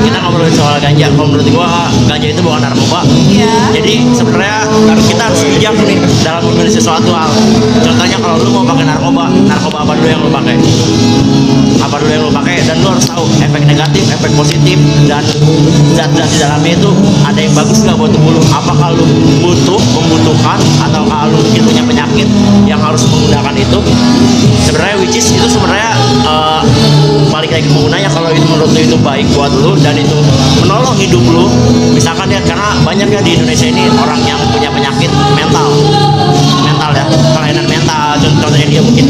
kita ngobrolin soal ganja. Kalau menurut gua ganja itu bukan narkoba. Iya. jadi sebenarnya harus kita harus bijak nih dalam memilih sesuatu hal. Contohnya kalau lu mau pakai narkoba narkoba apa dulu yang lu pakai? Apa dulu yang lu pakai? Dan lu harus tahu efek negatif efek positif dan zat-zat di dalamnya itu ada yang bagus nggak buat tubuh lu? Apakah lu butuh membutuhkan atau kalau lu mungkin punya penyakit yang baik buat lu dan itu menolong hidup lu. Misalkan ya karena banyak ya di Indonesia ini orang yang punya penyakit mental. Mental ya kelainan mental. Contoh- contohnya dia mungkin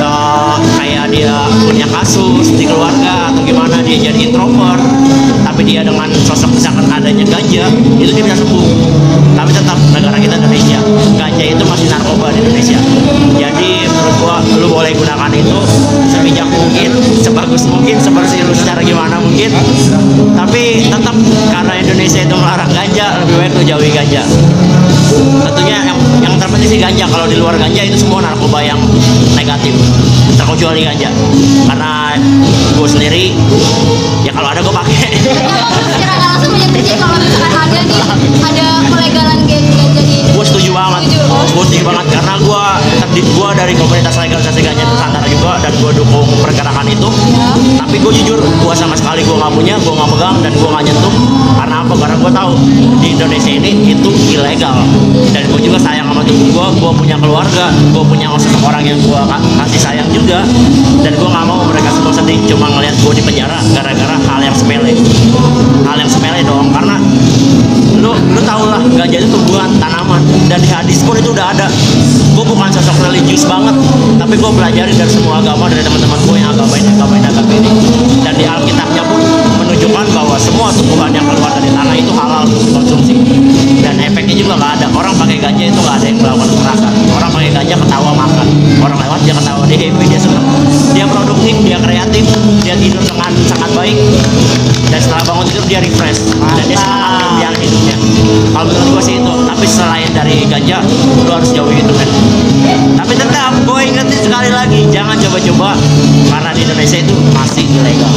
eh, kayak dia punya kasus di keluarga atau gimana dia jadi introvert tapi dia dengan sosok misalkan adanya ganja itu dia bisa sembuh. Tapi tetap negara kita Indonesia ganja itu masih narkoba di Indonesia. Jadi menurut gua lu boleh gunakan itu sebijak mungkin sebagus ganja. Kalau di luar ganja itu semua narkoba yang negatif. Terkecuali ganja. Karena gue sendiri ya kalau ada gue pakai. Secara nggak langsung terjadi kalau misalkan ada nih ada pelegalan ganja di gue setuju banget. Oh, gue setuju banget. Karena gue terdiri gue dari komunitas legalisasi ganja Nusantara juga dan gue dukung pergerakan itu. Ya. tapi gue jujur gue sama sekali gue nggak punya gue nggak pegang dan gue nggak nyentuh. Karena apa karena gue tahu di Indonesia ini itu ilegal. Dan gue juga sayang sama tubuh gue gue punya keluarga gue punya orang yang gue kasih sayang juga. Dan gue nggak mau mereka semua sedih cuma ngeliat gue di penjara gara-gara hal yang sepele. Hal yang sepele dong karena lu lu tau lah ganja itu tumbuhan tanaman. Dan di hadis pun itu udah ada. Gue bukan sosok religius banget tapi gue pelajari dari semua agama dari teman-teman gue yang agama ini agama ini bahwa semua tumbuhan yang keluar dari tanah itu halal untuk dikonsumsi. Dan efeknya juga nggak ada. Orang pakai ganja itu nggak ada yang melakukan kekerasan. Orang pakai ganja ketawa makan. Orang lewat dia ketawa. Dia happy dia senang dia produktif dia kreatif dia tidur dengan sangat baik. Dan setelah bangun tidur dia refresh. Dan dia semangat yang hidupnya. Kalau menurut gue sih itu. Tapi selain dari ganja lu harus jauhi itu kan tapi tetap gue ingetin sekali lagi jangan coba-coba. Karena di Indonesia itu masih ilegal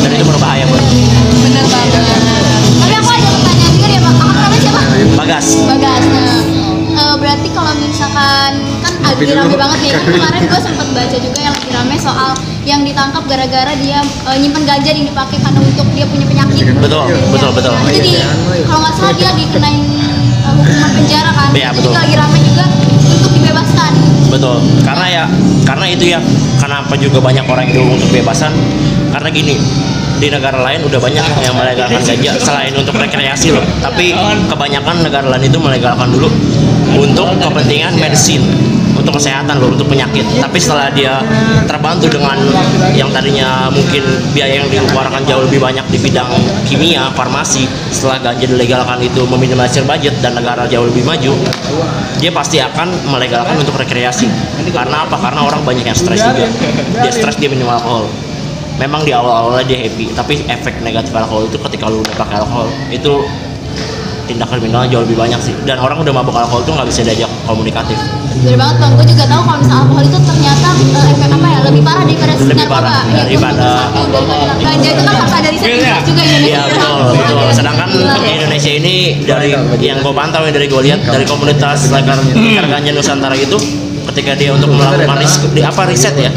kan lagi rame banget nih kan kemarin gue sempat baca juga yang lagi rame soal yang ditangkap gara-gara dia eh, nyimpen ganja yang dipakai karena untuk dia punya penyakit. Betul betul betul. Nah, itu di kalau nggak salah dia dikenain eh, hukuman penjara kan. Iya, itu betul. juga lagi rame juga untuk dibebaskan. Betul. Karena ya karena itu ya kenapa juga banyak orang yang untuk kebebasan. Karena gini di negara lain udah banyak yang melegalkan ganja selain untuk rekreasi loh. Tapi kebanyakan negara lain itu melegalkan dulu untuk kepentingan medicine untuk kesehatan loh untuk penyakit. Tapi setelah dia terbantu dengan yang tadinya mungkin biaya yang dikeluarkan jauh lebih banyak di bidang kimia farmasi setelah ganja dilegalkan itu meminimalisir budget dan negara jauh lebih maju dia pasti akan melegalkan untuk rekreasi. Karena apa? Karena orang banyak yang stres juga. Dia stres dia minum alkohol. Memang di awal-awalnya dia happy tapi efek negatif alkohol itu ketika lu udah pakai alkohol itu tindak kriminalnya jauh lebih banyak sih. Dan orang udah mabuk alkohol tuh nggak bisa diajak komunikatif. Bener banget bang, gue juga tahu kalau misalnya alkohol itu ternyata eh, efek apa ya? Lebih parah daripada si Lebih narkoba. parah Iya, gua daripada ganja itu kan harus ada riset juga Indonesia. Iya betul betul. Sedangkan di Indonesia ini dari yang gue pantau ya dari gue lihat dari komunitas Lekar Ganja Nusantara itu ketika dia untuk melakukan riset, di apa riset ya?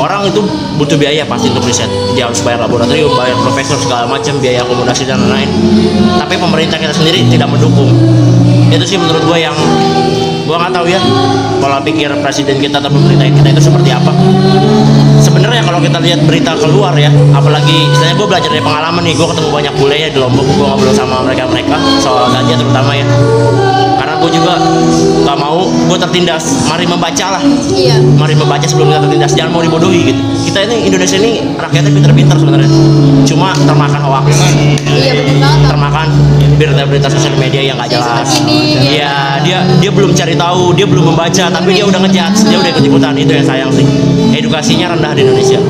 Orang itu butuh biaya pasti untuk riset. Dia harus bayar laboratorium bayar profesor segala macam biaya akomodasi dan lain-lain. Tapi pemerintah kita sendiri tidak mendukung. Itu sih menurut gue yang gue nggak tahu ya pola pikir presiden kita atau pemerintah kita itu seperti apa. Sebenarnya kalau kita lihat berita keluar ya apalagi istilahnya gue belajar dari pengalaman nih gue ketemu banyak bule ya di lombok gue ngobrol sama mereka mereka soal ganja terutama ya. Karena gue juga gak mau gue tertindas mari membaca lah. Iya. mari membaca sebelum kita tertindas jangan mau dibodohi gitu. Kita ini Indonesia ini rakyatnya pinter-pinter sebenarnya. Cuma termakan hoax. Iya termakan berita-berita sosial media yang gak Yang jelas. Iya dia dia belum cari tahu dia belum membaca tapi dia udah ngejat dia udah ikut ikutan itu yang sayang sih. Edukasinya rendah di Indonesia.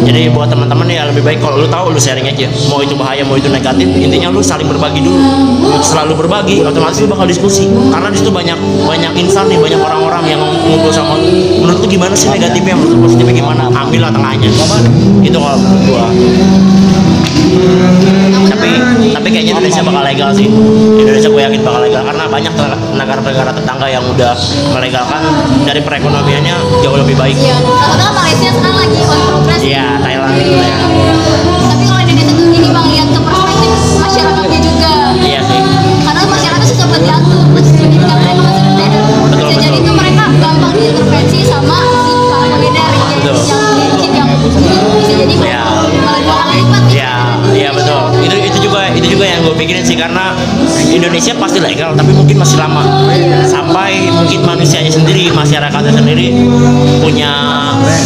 Jadi buat teman-teman ya lebih baik kalau lu tahu lu sharing aja. Mau itu bahaya mau itu negatif. Intinya lu saling berbagi dulu. Selalu berbagi otomatis lu bakal diskusi. Karena di situ banyak banyak insan nih banyak orang-orang yang ngumpul sama menurut lu gimana sih negatifnya? Menurut lu positifnya gimana? Ambil lah tengahnya. Itu kalau gua tapi tapi kayaknya Indonesia bakal legal sih Indonesia gue yakin bakal legal karena banyak te- negara-negara tetangga yang udah melegalkan dari perekonomiannya jauh lebih baik. Iya, satunya Malaysia Indonesia pasti legal tapi mungkin masih lama. Sampai mungkin manusianya sendiri masyarakatnya sendiri punya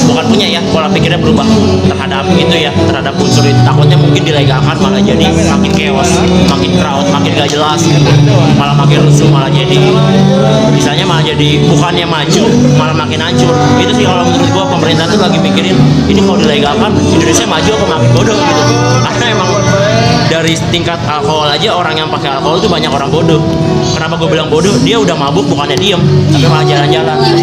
bukan punya ya pola pikirnya berubah terhadap itu ya terhadap unsur itu. Takutnya mungkin dilegalkan malah jadi makin chaos makin crowd makin gak jelas malah makin rusuh malah jadi misalnya malah jadi bukannya maju malah makin hancur. Itu sih kalau menurut gua pemerintah tuh lagi mikirin ini kalau dilegalkan Indonesia maju apa makin bodoh gitu. Karena emang dari tingkat alkohol aja orang yang pakai alkohol tuh banyak orang bodoh. Kenapa gue bilang bodoh? Dia udah mabuk bukannya diem. Tapi malah jalan-jalan